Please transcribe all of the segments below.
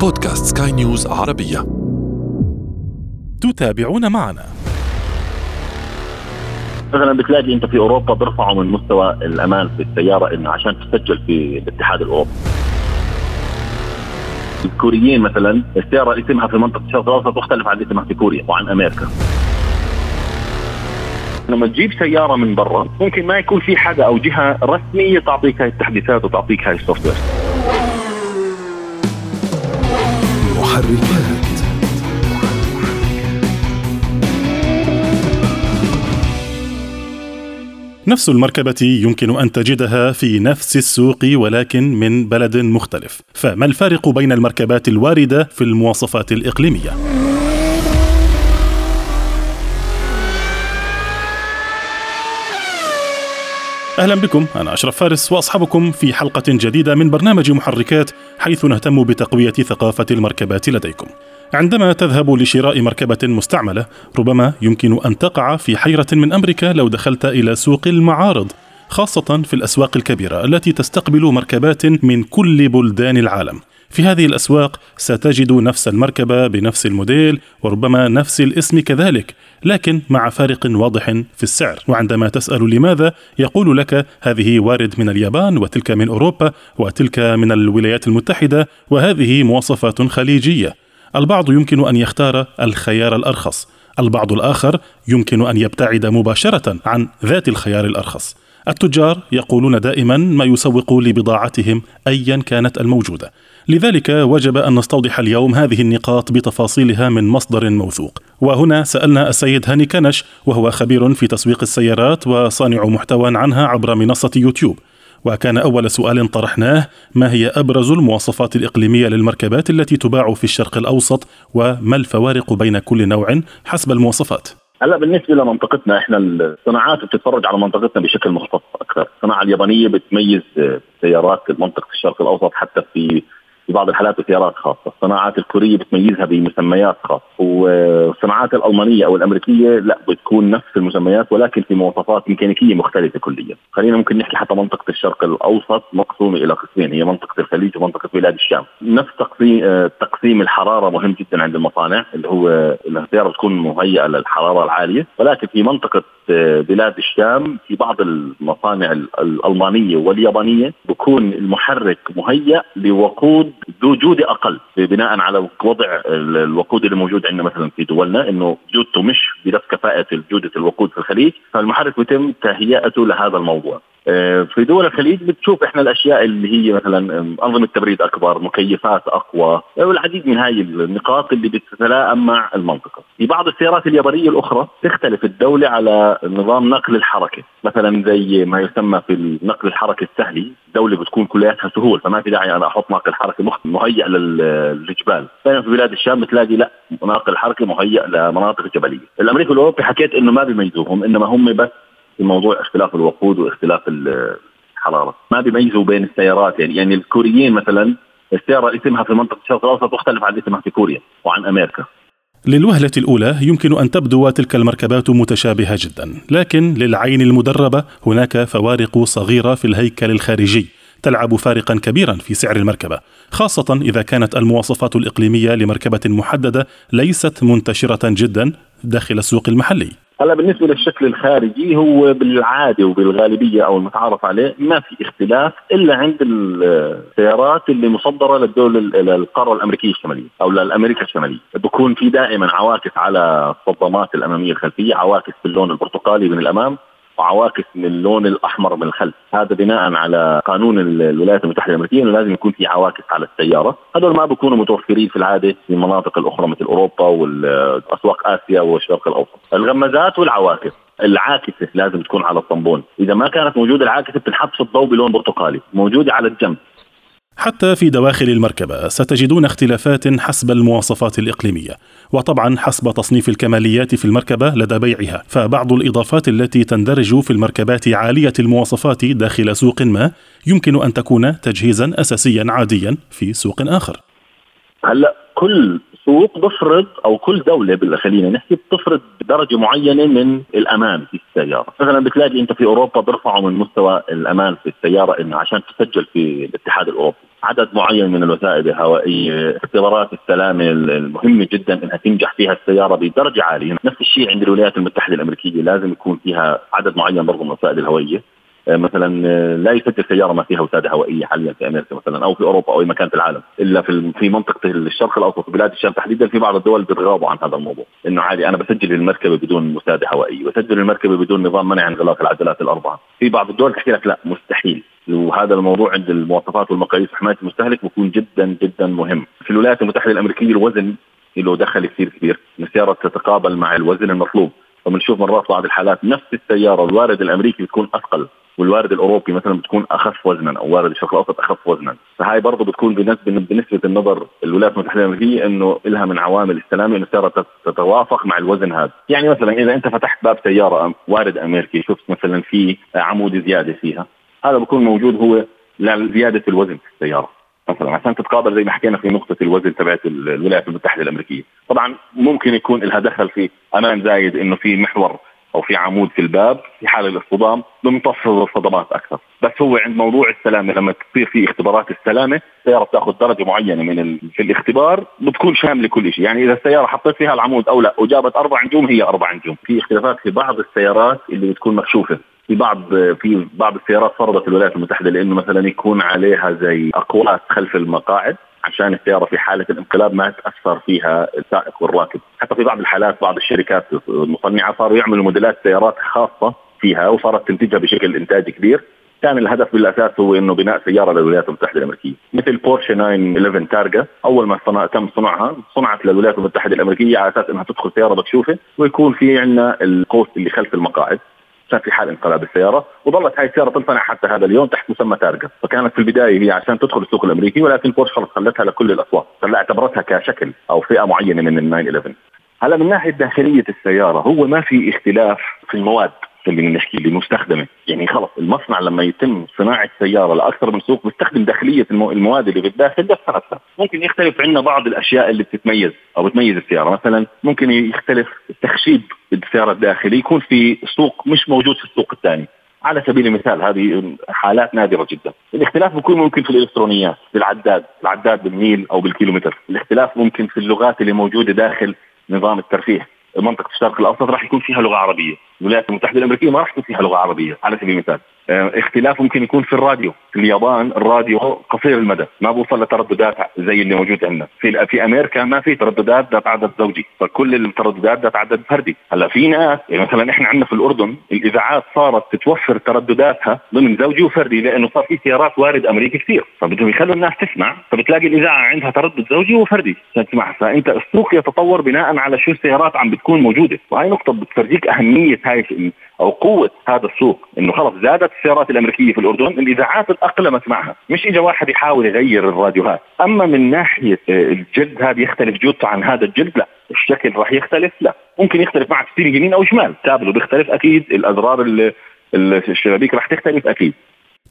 بودكاست سكاي نيوز عربية. تتابعون معنا. مثلا بتلاقي أنت في أوروبا بيرفعوا من مستوى الأمان في السيارة انه عشان تسجل في الاتحاد الأوروبي. الكوريين مثلا السيارة اسمها في منطقة الشرق الأوسط تختلف عن اسمها في كوريا وعن أمريكا. لما تجيب سيارة من برا ممكن ما يكون في حدا أو جهة رسمية تعطيك هاي التحديثات وتعطيك هاي ال software. محركات نفس المركبة يمكن أن تجدها في نفس السوق ولكن من بلد مختلف فما الفارق بين المركبات الواردة في المواصفات الإقليمية؟ أهلا بكم أنا أشرف فارس وأصحابكم في حلقة جديدة من برنامج محركات حيث نهتم بتقوية ثقافة المركبات لديكم. عندما تذهب لشراء مركبة مستعملة ربما يمكن أن تقع في حيرة من امرك لو دخلت إلى سوق المعارض خاصة في الأسواق الكبيرة التي تستقبل مركبات من كل بلدان العالم. في هذه الأسواق ستجد نفس المركبة بنفس الموديل وربما نفس الاسم كذلك لكن مع فارق واضح في السعر. وعندما تسأل لماذا يقول لك هذه وارد من اليابان وتلك من أوروبا وتلك من الولايات المتحدة وهذه مواصفات خليجية. البعض يمكن أن يختار الخيار الأرخص البعض الآخر يمكن أن يبتعد مباشرة عن ذات الخيار الأرخص. التجار يقولون دائما ما يسوق لبضاعتهم ايا كانت الموجودة. لذلك وجب أن نستوضح اليوم هذه النقاط بتفاصيلها من مصدر موثوق. وهنا سألنا السيد هاني كنش وهو خبير في تسويق السيارات وصانع محتوى عنها عبر منصة يوتيوب. وكان أول سؤال طرحناه ما هي أبرز المواصفات الإقليمية للمركبات التي تباع في الشرق الأوسط وما الفوارق بين كل نوع حسب المواصفات؟ هلا بالنسبة لمنطقتنا إحنا الصناعات بتتفرج على منطقتنا بشكل مختص أكثر، الصناعة اليابانية بتميز سيارات منطقه الشرق الأوسط حتى في في بعض الحالات بسيارات خاصة، الصناعات الكورية بتميزها بمسميات خاصة، والصناعات الألمانية أو الأمريكية لا بتكون نفس المسميات ولكن في مواصفات ميكانيكية مختلفة كليا، خلينا ممكن نحكي حتى منطقة الشرق الأوسط مقسومة إلى قسمين هي منطقة الخليج ومنطقة بلاد الشام، نفس تقسيم تقسيم الحرارة مهم جدا عند المصانع اللي هو السيارة تكون مهيئة للحرارة العالية، ولكن في منطقة بلاد الشام في بعض المصانع الألمانية واليابانية بكون المحرك مهيأ لوقود ذو جوده أقل بناء على وضع الوقود اللي موجود عندنا مثلا في دولنا إنه جودته مش بنفس كفاءة جوده الوقود في الخليج. فالمحرك بيتم تهيئته لهذا الموضوع. في دول الخليج بتشوف إحنا الأشياء اللي هي مثلا أنظمة تبريد أكبر، مكيفات أقوى، والعديد من هاي النقاط اللي بتتلائم مع المنطقة. في بعض السيارات اليابانية الأخرى تختلف الدولة على نظام نقل الحركة، مثلا زي ما يسمى في النقل الحركي السهلي، دوله بتكون كلياتها سهول فما في داعي أنا أحط ناقل حركة مهيئ للجبال، بينما في بلاد الشام بتلاقي لا ناقل حركة مهيئ لمناطق الجبليه. الأمريكي والأوروبي حكيت إنه ما بيميزوهم إنما هم بس في موضوع اختلاف الوقود واختلاف الحرارة، ما بيميزوا بين السيارات يعني يعني الكوريين مثلا السيارة اسمها في منطقة الشرق الأوسط تختلف عن اسمها في كوريا وعن أمريكا. للوهلة الأولى يمكن أن تبدو تلك المركبات متشابهة جدا، لكن للعين المدربة هناك فوارق صغيرة في الهيكل الخارجي تلعب فارقا كبيرا في سعر المركبة، خاصة إذا كانت المواصفات الإقليمية لمركبة محددة ليست منتشرة جدا داخل السوق المحلي. هلا بالنسبة للشكل الخارجي هو بالعادة وبالغالبية أو المتعارف عليه ما في اختلاف إلا عند السيارات اللي مصدرة للدول للقاره الأمريكية الشمالية أو لامريكا الشمالية، بكون في دائما عواكس على الصدامات الأمامية الخلفية، عواكس باللون البرتقالي من الأمام وعواكس من اللون الأحمر من الخلف، هذا بناء على قانون الولايات المتحدة الأمريكية إنه لازم يكون في عواكس على السيارة، هذول ما بيكونوا متوفرين في العادة في المناطق الأخرى مثل أوروبا والاسواق آسيا والشرق الأوسط، الغمازات والعواكس العاكسه لازم تكون على الطنبون، إذا ما كانت موجودة العاكسه بتنحط الضوء بلون برتقالي، موجودة على الجنب، حتى في دواخل المركبة ستجدون اختلافات حسب المواصفات الإقليمية وطبعا حسب تصنيف الكماليات في المركبة لدى بيعها. فبعض الإضافات التي تندرج في المركبات عالية المواصفات داخل سوق ما يمكن أن تكون تجهيزا أساسيا عاديا في سوق آخر. هلأ كل السوق بفرض أو كل دولة خلينا نحكي بتفرض درجه معينة من الأمان في السيارة، مثلا بتلاقي أنت في أوروبا بيرفعوا من مستوى الأمان في السيارة إنه عشان تسجل في الاتحاد الأوروبي، عدد معين من الوسائل الهوائية، اختبارات السلامة المهمة جدا إنها تنجح فيها السيارة بدرجة عالية، نفس الشيء عند الولايات المتحدة الأمريكية لازم يكون فيها عدد معين برضه من الوسائل الهوائية، مثلا آه، لا يسجل سيارة ما فيها وسادة هوائية حاليا في أمريكا مثلا أو في أوروبا أو أي مكان في العالم إلا في في منطقة الشرق الأوسط وبلاد الشام تحديدا في بعض الدول بتغاضوا عن هذا الموضوع إنه عادي أنا بسجل المركبة بدون وسادة هوائية بسجل المركبة بدون نظام منع انغلاق العجلات الأربعة. في بعض الدول تحكي لك لا مستحيل. وهذا الموضوع عند المواصفات والمقاييس وحمايه المستهلك بكون جدا جدا مهم. في الولايات المتحدة الأمريكية الوزن له دخل كثير كبير. السيارة تتقابل مع الوزن المطلوب. فبنشوف مرات بعض الحالات نفس السيارة الوارد الأمريكي بتكون أثقل. والوارد الأوروبي مثلا بتكون أخف وزنا أو وارد الشرق الاوسط أخف وزنا. فهاي برضه بتكون بنسبة النظر الولايات المتحدة الامريكيه إنه لها من عوامل السلامه إنه السيارة تتوافق مع الوزن هذا. يعني مثلا إذا أنت فتحت باب سيارة وارد أمريكي شفت مثلا في عمود زيادة فيها هذا بكون موجود هو لزيادة الوزن في السيارة. مثلا عشان تتقابل زي ما حكينا في نقطة الوزن تبعت الولايات المتحدة الأمريكية. طبعا ممكن يكون لها دخل في أمان زايد إنه في محور أو في عمود في الباب في حال الاصطدام بمتص الصدمات أكثر. بس هو عند موضوع السلامة لما تصير في اختبارات السلامة السيارة بتأخذ درجة معينة من ال... في الاختبار بتكون شاملة كل شيء. يعني إذا السيارة حطيت فيها العمود أو لا وجابت أربع نجوم هي أربع نجوم. في اختلافات في بعض السيارات اللي بتكون مكشوفة. في بعض في بعض السيارات فرضت الولايات المتحدة لأنه مثلا يكون عليها زي اقواس خلف المقاعد. عشان السيارة في حالة الانقلاب ما تأثر فيها السائق والراكب، حتى في بعض الحالات بعض الشركات المصنعة صاروا يعملوا موديلات سيارات خاصة فيها وصارت تنتجها بشكل انتاجي كبير. كان الهدف بالأساس هو إنه بناء سيارة للولايات المتحدة الأمريكية، مثل بورشة 911 تارجا أول ما صنع تم صنعها صنعت للولايات المتحدة الأمريكية على أساس إنها تدخل سيارة مكشوفة ويكون في عندنا القوس اللي خلف المقاعد. كان في حال انقلاب السيارة وظلت هاي السيارة تنصنع حتى هذا اليوم تحت مسمى تارجا فكانت في البداية هي عشان تدخل السوق الأمريكي ولكن بورش خلص خلتها لكل الاسواق هلا اعتبرتها كشكل أو فئة معينة من ال 911 هلا من ناحية داخلية السيارة هو ما في اختلاف في المواد. اللي بنحكي اللي مستخدمة. يعني خلص المصنع لما يتم صناعة سيارة لأكثر من سوق بيستخدم داخلية المواد اللي بالداخل بس ممكن يختلف عندنا بعض الأشياء اللي بتتميز أو بتميز السيارة. مثلا ممكن يختلف التخشيب بالسيارة الداخلي يكون في سوق مش موجود في السوق الثاني. على سبيل المثال هذه حالات نادرة جدا. الاختلاف بيكون ممكن في الإلكترونيات في العداد العداد بالميل أو بالكيلومتر. الاختلاف ممكن في اللغات اللي موجودة داخل نظام الترفيه. منطقه الشرق الأوسط راح يكون فيها لغة عربية، الولايات المتحدة الأمريكية ما راح يكون فيها لغة عربية على سبيل المثال، اختلاف ممكن يكون في الراديو، في اليابان الراديو قصير المدى، ما بوصل لترددات زي اللي موجود عندنا، في في أمريكا ما في ترددات ذات عدد زوجي، فكل الترددات ذات عدد فردي، هلا في ناس يعني مثلا إحنا عندنا في الأردن الإذاعات صارت تتوفر تردداتها ضمن زوجي وفردي لأنه صار في سيارات وارد أمريكي كثير، فبدهم يخلوا الناس تسمع، فبتلاقي الإذاعة عندها تردد زوجي وفردي. تسمع، فأنت السوق يتطور بناء على شو السيارات عم بتكون تكون موجودة. وهي نقطة بتفرجيك أهمية هاي أو قوة هذا السوق إنه خلص زادت السيارات الأمريكية في الأردن الإذاعات تاقلمت معها. مش اجى واحد يحاول يغير الراديوهات. أما من ناحية الجلد هذا يختلف جودته عن هذا الجلد؟ لا. الشكل راح يختلف؟ لا. ممكن يختلف معك steering يمين أو شمال. تابلو بيختلف أكيد. الأزرار الشبابيك راح تختلف أكيد.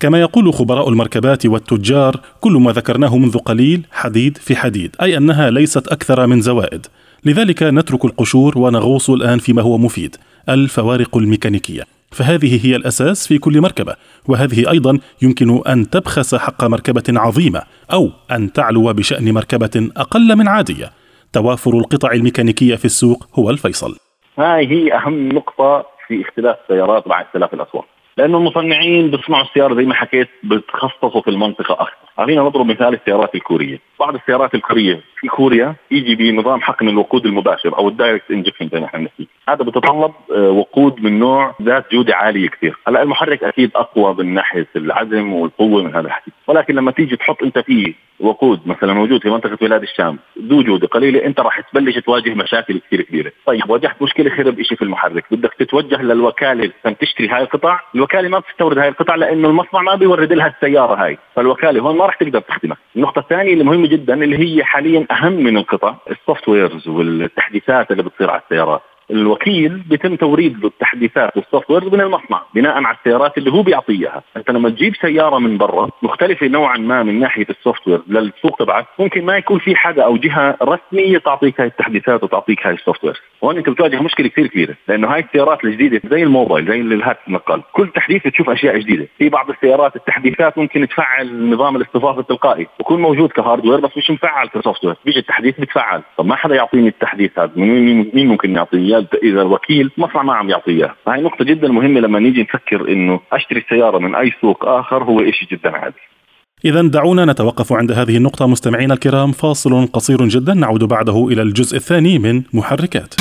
كما يقول خبراء المركبات والتجار كل ما ذكرناه منذ قليل حديد في حديد. أي أنها ليست أكثر من زوائد. لذلك نترك القشور ونغوص الآن فيما هو مفيد الفوارق الميكانيكية. فهذه هي الأساس في كل مركبة وهذه أيضا يمكن أن تبخس حق مركبة عظيمة أو أن تعلو بشأن مركبة أقل من عادية. توافر القطع الميكانيكية في السوق هو الفيصل. هاي هي أهم نقطة في اختلاف السيارات مع اختلاف الأسواق. لأنه المصنعين بيصنعوا السيارة زي ما حكيت بتخصصوا في المنطقة أكثر، خلينا نضرب مثال السيارات الكورية، بعض السيارات الكورية في كوريا يجي بنظام حقن الوقود المباشر أو ال direct injection زي ما إحنا بنحكي، هذا بتطلب آه، وقود من نوع ذات جودة عالية كثير، هلا المحرك أكيد أقوى من ناحية العزم والقوة من هذا الحكي، ولكن لما تيجي تحط أنت فيه وقود مثلا موجود في منطقة بلاد الشام ذو جوده قليله أنت راح تبلش تواجه مشاكل كثير كبيرة، طيب واجهت مشكلة خرب شيء في المحرك، بدك تتوجه للوكالة عشان تشتري هاي القطع، الوكالة ما بتستورد هاي القطع لأنه المصنع ما بيورد لها السيارة هاي، فالوكالة هون ما راح تقدر تخدمك، النقطة الثانية اللي مهمة جدا اللي هي حاليا أهم من القطع، ال softwares والتحديثات اللي بتصير على السيارات، الوكيل بيتم توريد له التحديثات وال software من المصنع بناء على السيارات اللي هو بيعطيه اياها، أنت لما تجيب سيارة من برا مختلفة نوعا ما من ناحية ال software للسوق تبعك ممكن ما يكون في حدا أو جهة رسمية تعطيك هاي التحديثات وتعطيك هاي ال software، هون انت بتواجه مشكلة كثير كبيرة لأنه هاي السيارات الجديدة زي الموبايل زي الهاتف النقال، كل تحديث تشوف أشياء جديدة، في بعض السيارات التحديثات ممكن تفعل نظام الاصطفاف التلقائي، بكون موجود كهاردوير بس مش مفعل كسوفت وير، بيجي التحديث بتفعل، طب ما حدا يعطيني التحديث هذا، مين ممكن يعطيني إذا الوكيل مصنع ما عم يعطيه إياه، فهي نقطة جدا مهمة لما نيجي نفكر إنه أشتري السيارة من أي سوق آخر هو شيء جدا عادي. إذا دعونا نتوقف عند هذه النقطة مستمعينا الكرام فاصل قصير جدا نعود بعده إلى الجزء الثاني من محركات.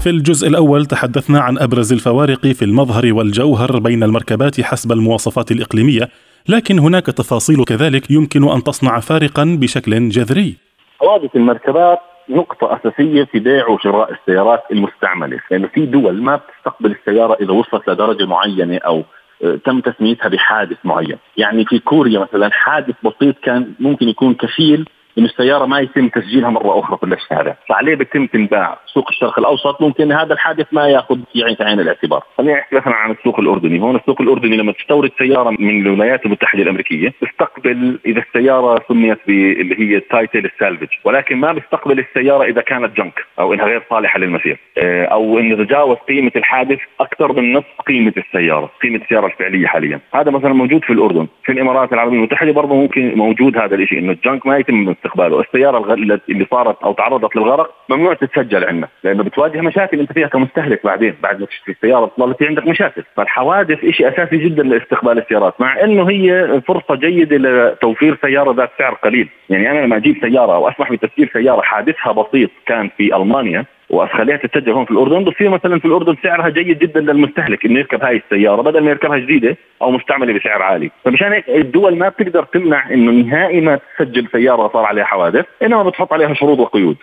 في الجزء الأول تحدثنا عن أبرز الفوارق في المظهر والجوهر بين المركبات حسب المواصفات الإقليمية، لكن هناك تفاصيل كذلك يمكن أن تصنع فارقا بشكل جذري. حوادث المركبات نقطة أساسية في بيع وشراء السيارات المستعملة، لأنه في دول ما بتستقبل السيارة إذا وصلت لدرجة معينة أو آه، تم تسميتها بحادث معين، يعني في كوريا مثلا حادث بسيط كان ممكن يكون كفيل انه السيارة ما يتم تسجيلها مرة أخرى في الشارع، فعليه بتم تنباع سوق الشرق الأوسط. ممكن هذا الحادث ما يأخذ يعني في عين الاعتبار، خلينا نحكي مثلا عن السوق الأردني، هون السوق الأردني لما تستورد سيارة من الولايات المتحدة الأمريكية تستقبل إذا السيارة سميت اللي هي تايتل السالفج، ولكن ما بيستقبل السيارة إذا كانت جنك أو إنها غير صالحة للمسير، آه، أو إنه تجاوز قيمة الحادث أكثر من نصف قيمة السيارة، قيمة السيارة الفعلية حاليا، هذا مثلا موجود في الأردن، في الإمارات العربية المتحدة برضه ممكن موجود هذا الشيء إنه الجنك ما يتم استقباله. السيارة اللي صارت أو تعرضت للغرق ممنوع تتسجل عندنا لأنه بتواجه مشاكل أنت فيها كمستهلك بعدين بعد ما تشتري السيارة تظل في عندك مشاكل. فالحوادث شيء أساسي جدا لاستقبال السيارات مع إنه هي فرصة جيدة لتوفير سيارة ذات سعر قليل. يعني أنا لما أجيب سيارة أو أسمح بتسجيل سيارة حادثها بسيط كان في ألمانيا واخليها تتسجل هون في الأردن بصير مثلا في الأردن سعرها جيد جدا للمستهلك إنه يركب هاي السيارة بدل ما يركبها جديدة أو مستعملة بسعر عالي، فمشان هيك الدول ما بتقدر تمنع إنه نهائي ما تسجل سيارة صار عليها حوادث، إنما بتحط عليها شروط وقيود.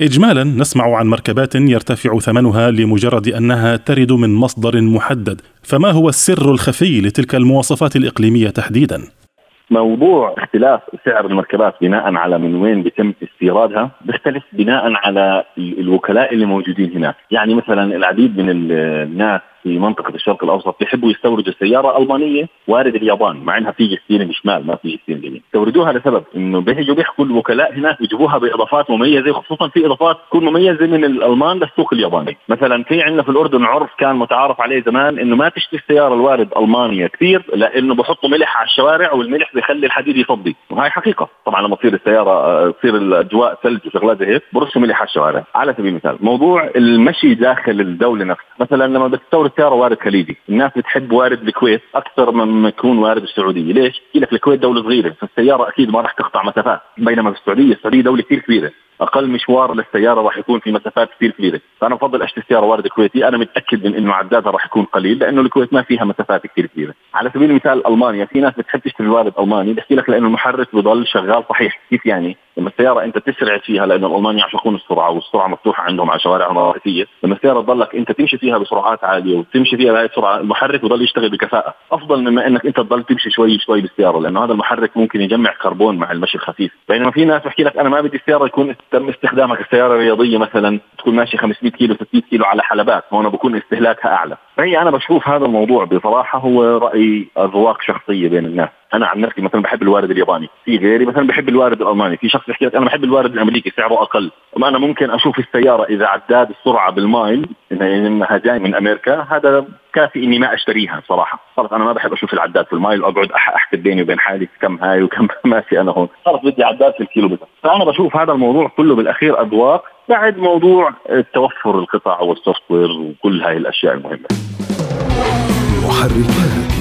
إجمالا نسمع عن مركبات يرتفع ثمنها لمجرد أنها ترد من مصدر محدد فما هو السر الخفي لتلك المواصفات الإقليمية تحديدا؟ موضوع اختلاف سعر المركبات بناء على من وين بيتم استيرادها بيختلف بناء على الوكلاء اللي موجودين هناك. يعني مثلا العديد من الناس في منطقة الشرق الأوسط بيحبوا يستوردوا سيارة ألمانية وارد اليابان مع إنها في steering شمال ما في steering يمين يستوردوها لسبب إنه بيجوا بيحكوا الوكلاء هناك بيجيبوها بإضافات مميزة خصوصا في إضافات تكون مميزة من الألمان للسوق الياباني. مثلا في عندنا في الأردن عرف كان متعارف عليه زمان إنه ما تشتري السيارة الوارد المانيا كثير لأنه بحطوا ملح على الشوارع والملح بيخلي الحديد يفضي. وهي حقيقة. طبعا لما تصير السيارة آه، تصير الأجواء ثلج وشغلات زي هيك برشوا ملح على الشوارع. على سبيل المثال موضوع المشي داخل الدولة نفسها. مثلا لما بتستورد سياره وارد خليجي. الناس بتحب وارد الكويت أكثر مما يكون وارد السعودية. ليش؟ يحكي لك الكويت دولة صغيرة فالسيارة أكيد ما راح تقطع مسافات. بينما في السعودية السعودية دولة كثير كبيرة. أقل مشوار للسيارة راح يكون في مسافات كثير كبيرة، فأنا بفضل أشتري سيارة وارد كويتي، أنا متأكد من إنه عدادها راح يكون قليل لأنه الكويت ما فيها مسافات كثير كبيرة. على سبيل المثال ألمانيا في ناس بتحب تشتري وارد ألماني. بحكي لك لأنه المحرك بضل شغال صحيح، كيف يعني؟ لما السيارة أنت تسرع فيها لأنه الالمان يعشقون السرعة والسرعة مفتوحة عندهم على شوارعهم الرئيسيه، لما السيارة تضلك أنت تمشي فيها بسرعات عالية وتمشي فيها بهذه السرعة المحرك بضل يشتغل بكفاءة، أفضل مما إنك أنت تضل تمشي شوي شوي بالسيارة لأنه هذا المحرك ممكن يجمع كربون مع المشي الخفيف، بينما في ناس بحكي لك أنا ما بدي السيارة يكون تم استخدامها كسيارة رياضية مثلا تكون ماشي 500 كيلو 600 كيلو على حلبات، هون بكون استهلاكها أعلى، فهي أنا بشوف هذا الموضوع بصراحة هو رأي أذواق شخصية بين الناس. أنا عن نفسي مثلا بحب الوارد الياباني. في غيري مثلا بحب الوارد الألماني. في شخص يحكي لك أنا بحب الوارد الأمريكي سعره أقل. وما أنا ممكن أشوف السيارة إذا عداد السرعة بالمايل انها جاي من أمريكا هذا كافي إني ما أشتريها صراحة. خلص أنا ما بحب أشوف العداد في المايل واقعد أحكي بيني وبين حالي كم هاي وكم ماشي أنا هون. خلص بدي عداد في الكيلو بس. فأنا بشوف هذا الموضوع كله بالأخير أذواق بعد موضوع توفر القطع وال software وكل هاي الأشياء المهمة. محركات.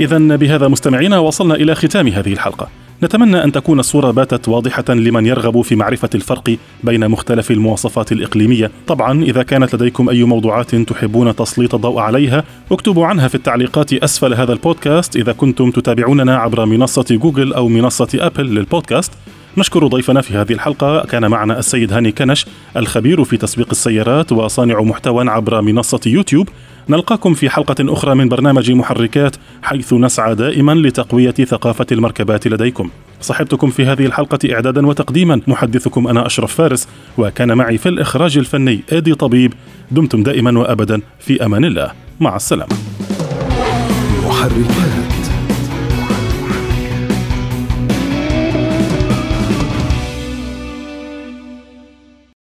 إذا بهذا مستمعينا وصلنا إلى ختام هذه الحلقة. نتمنى أن تكون الصورة باتت واضحة لمن يرغب في معرفة الفرق بين مختلف المواصفات الإقليمية. طبعا إذا كانت لديكم أي موضوعات تحبون تسليط الضوء عليها اكتبوا عنها في التعليقات أسفل هذا البودكاست إذا كنتم تتابعوننا عبر منصة جوجل أو منصة أبل للبودكاست نشكر ضيفنا في هذه الحلقة كان معنا السيد هاني كنش الخبير في تسويق السيارات وصانع محتوى عبر منصة يوتيوب نلقاكم في حلقة أخرى من برنامج محركات حيث نسعى دائما لتقوية ثقافة المركبات لديكم. صحبتكم في هذه الحلقة إعدادا وتقديما. محدثكم أنا أشرف فارس وكان معي في الإخراج الفني آدي طبيب. دمتم دائما وأبدا. في أمان الله. مع السلامة. محركات.